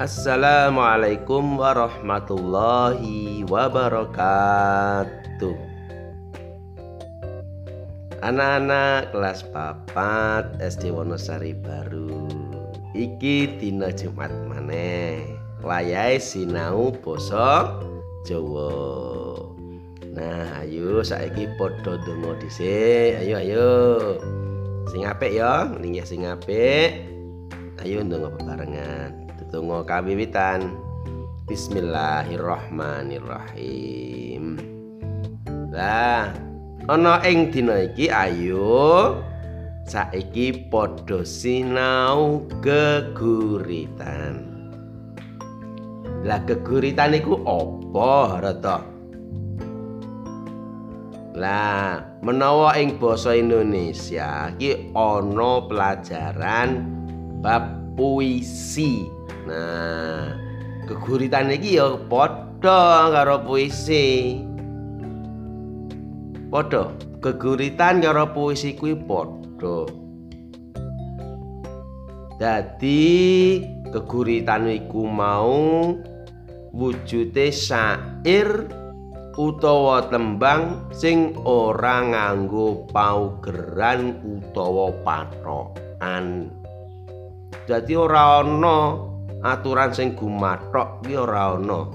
Assalamualaikum warahmatullahi wabarakatuh. Anak-anak kelas papat SD Wonosari Baru. Iki dina Jumat maneh. Wayahe sinau basa Jawa. Nah ayo saiki padha donga dhisik. Ayo ayo. Sing apik ya, ning sing apik. Ayo ndonga bebarengan. Tetunggo kawiwitan. Bismillahirrahmanirrahim. Lah, ana ing dina iki ayo saiki padha sinau geguritan. Lah geguritan iku apa, Rata? Lah, menawa ing basa Indonesia iki ana pelajaran bab puisi. Nah, geguritan iki ya padha karo puisi. Padha, geguritan karo puisi kuwi padha. Dadi geguritan iku mau wujude syair utawa tembang sing ora nganggo paugeran utawa patokan. Dadi ora ana aturan sing gumathok iki ora ana.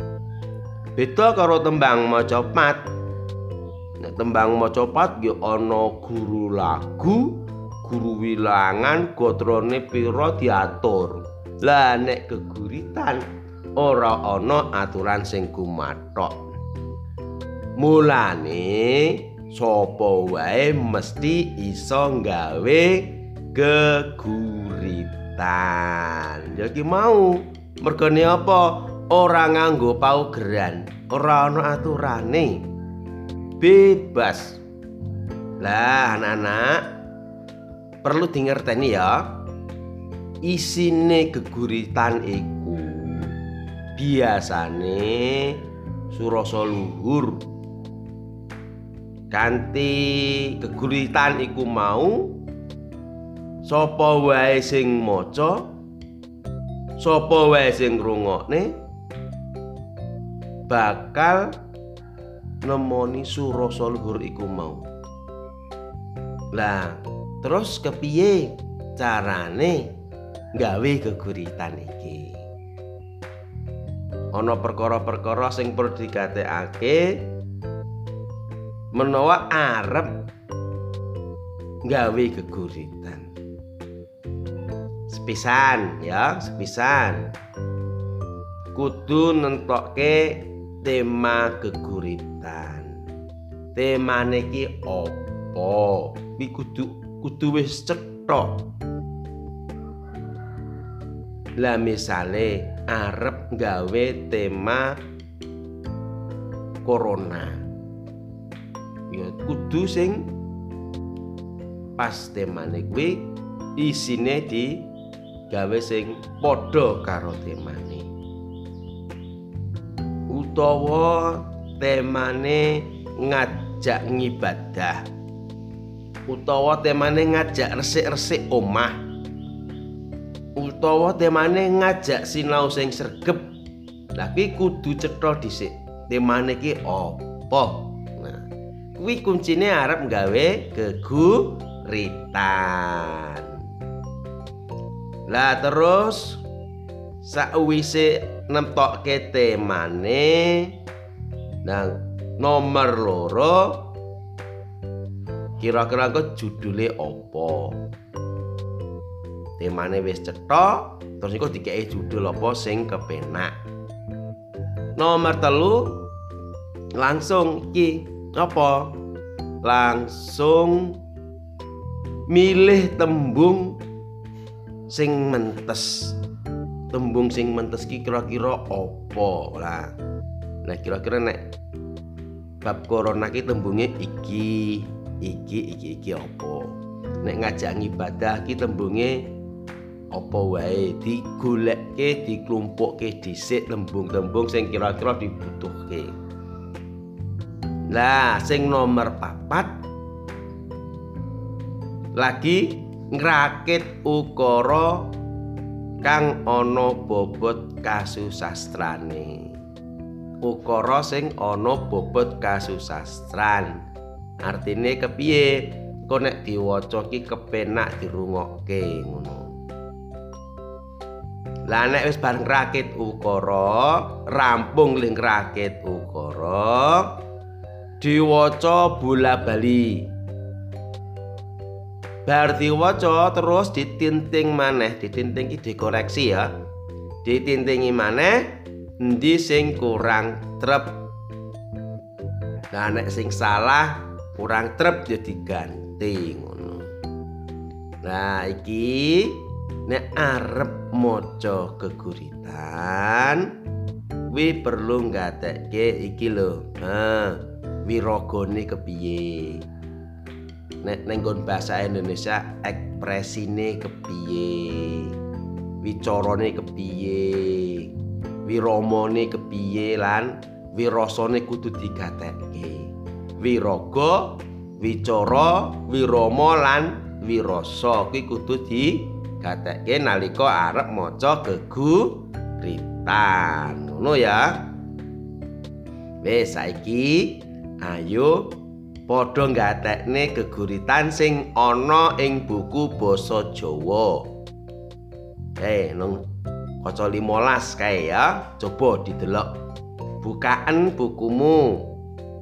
Beda karo tembang macapat. Nek tembang macapat ya ana guru lagu, guru wilangan, gotrone pira diatur. Lah nek geguritan ora ana aturan sing gumathok. Mulane sapa wae mesti iso gawe geguritan. Setan. Ya ki mau. Mergane apa? Ora nganggo paugeran, ora ana aturane. Bebas. Lah anak-anak perlu dingerteni ya. Isine geguritan iku biasane surasa luhur. Kanthi geguritan iku mau sapa wae sing maca? Sapa wae sing ngrungokne? Bakal nemoni surasa luhur iku mau. Lah terus kepiye carane gawe geguritan iki? Ana perkara-perkara sing perlu digatekake menawa arep gawe geguritan sepisan ya sepisan. Kudu nentokke tema geguritan. Temane iki apa? Iki kudu kudu wis cetha lah misale arep gawe tema corona. Ya kudu sing pas temane kuwi isine di gawe sing padha karo temane. Utawa temane ngajak ngibadah. Utawa temane ngajak resik-resik omah. Utawa temane ngajak sinau sing sregep. Lagi kudu cetha dhisik. Temane ki apa? Nah kuwi kuncine arep gawe geguritan Lah terus sakwise nemtokke temane. Nang nomor loro kira-kira kok judule apa? Temane wis cetha terus iku dikeki judul apa sing kepenak. Nomor telu langsung ki apa? Langsung milih tembung sing mentes. Tembung sing mentes ki kira-kira apa? Lah nah kira-kira nek bab corona ki tembunge iki iki iki iki apa? Nek ngajak ibadah ki tembunge apa wae? Digoleke diklumpukke dhisik tembung-tembung sing kira-kira dibutuhke. Lah sing nomor papat lagi ngrakit ukara kang ana bobot kasusastrane. Ukara sing ana bobot kasusastran. Artine kepiye? Kok nek diwaca ki kepenak dirungokke ngono. Lah nek wis bareng rakit ukara, rampung ling rakit ukara, diwaca bola-bali. Bar diwaca terus ditinting maneh, ditinting iki dikoreksi ya. Ditintingi maneh endi sing kurang trep. Lah nek sing salah kurang trep ya diganti ngono. Nah iki nek arep maca geguritan wi perlu ngatekke iki lho ha wiragane kepiye nek ning bahasa Indonesia ekspresine kepiye? Wicarane kepiye? Wiramane kepiye lan wirasane kudu digatekke? Wiraga wicara wirama lan wirasa kuwi kudu di gatekke nalika arep maca geguritan. Ngono ya. Wis saiki ayo padha gatekne geguritan sing ana ing buku basa Jawa. Eh nang kaca 15 kae ya coba didelok. Bukaan bukumu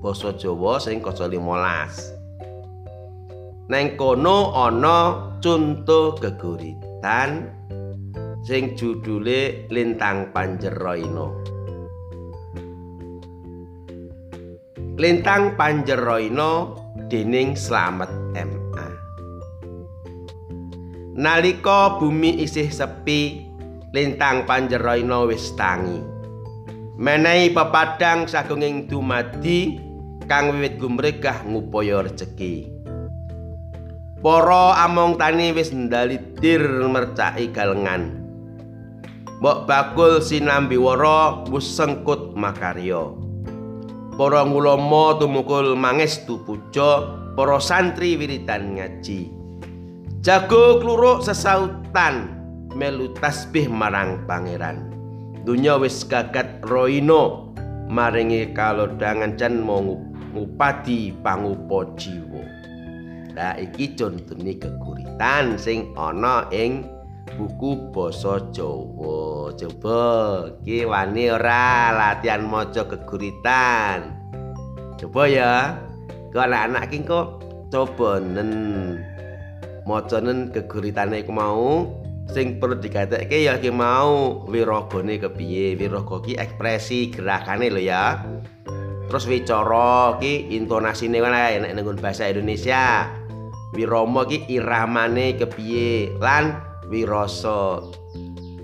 basa Jawa sing kaca 15 Neng kono ana contoh geguritan sing judule Lintang Panjeroino. Lintang Panjeroino dening Slamet MA. Nalika bumi isih sepi, Lintang Panjeroino wis tangi. Menehi pepadang sagunging dumadi kang wiwit gumregah ngupaya rejeki. Para among tani wis ndalitir mercaki galengan. Mbok bakul sinambiwara wis sengkut makarya. Para ngulama tumukul mangestu puja, para santri wiridan ngaji. Jago kluruk sesautan melu tasbih marang pangeran. Dunya wis gagat roino maringi kalodhangan jan mau ngupadi pangupa jiwa. Lah iki contone keguritan sing ana ing buku basa Jawa. Coba iki wani ora latihan maca keguritan. Coba ya. Kok anak-anak iki kok coba nen macanen keguritane iku mau sing perlu digatekke ya iki mau wiragane kepiye? Wiraga ki ekspresi gerakane lho ya. Terus wicara ki intonasine wae nek nang bahasa Indonesia. wirama ki iramane kepiye lan wirasa.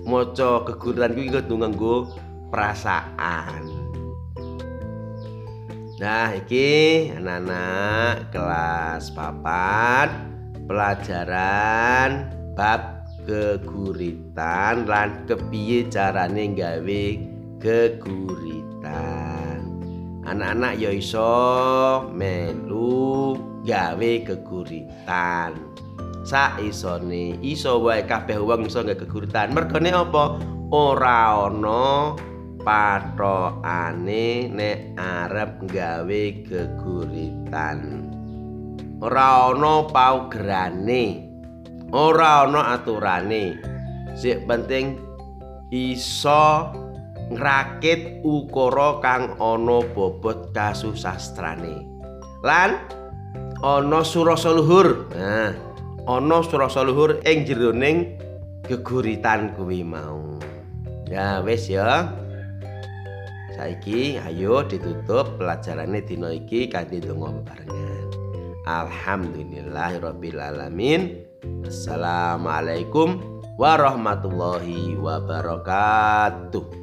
Maca geguritan kuwi kudu nganggo perasaan. Nah iki anak-anak kelas papat pelajaran bab geguritan lan kepiye carane gawe geguritan anak-anak ya iso melu gawe keguritan sak isone iso wae kabeh wong iso gawe keguritan mergane apa? Ora ana patokane nek arep gawe keguritan. Ora ana paugerane. Ora ana aturane. Sik penting iso ngrakit ukara kang ana bobot kasusastrane lan ana surasa luhur. Nah, ana surasa luhur ing jeroning geguritan kuwi mau. Ya wis ya. Saiki ayo ditutup pelajarane dina iki kanthi donga bebarengan. Alhamdulillahirabbil alamin. Assalamualaikum warahmatullahi wabarakatuh.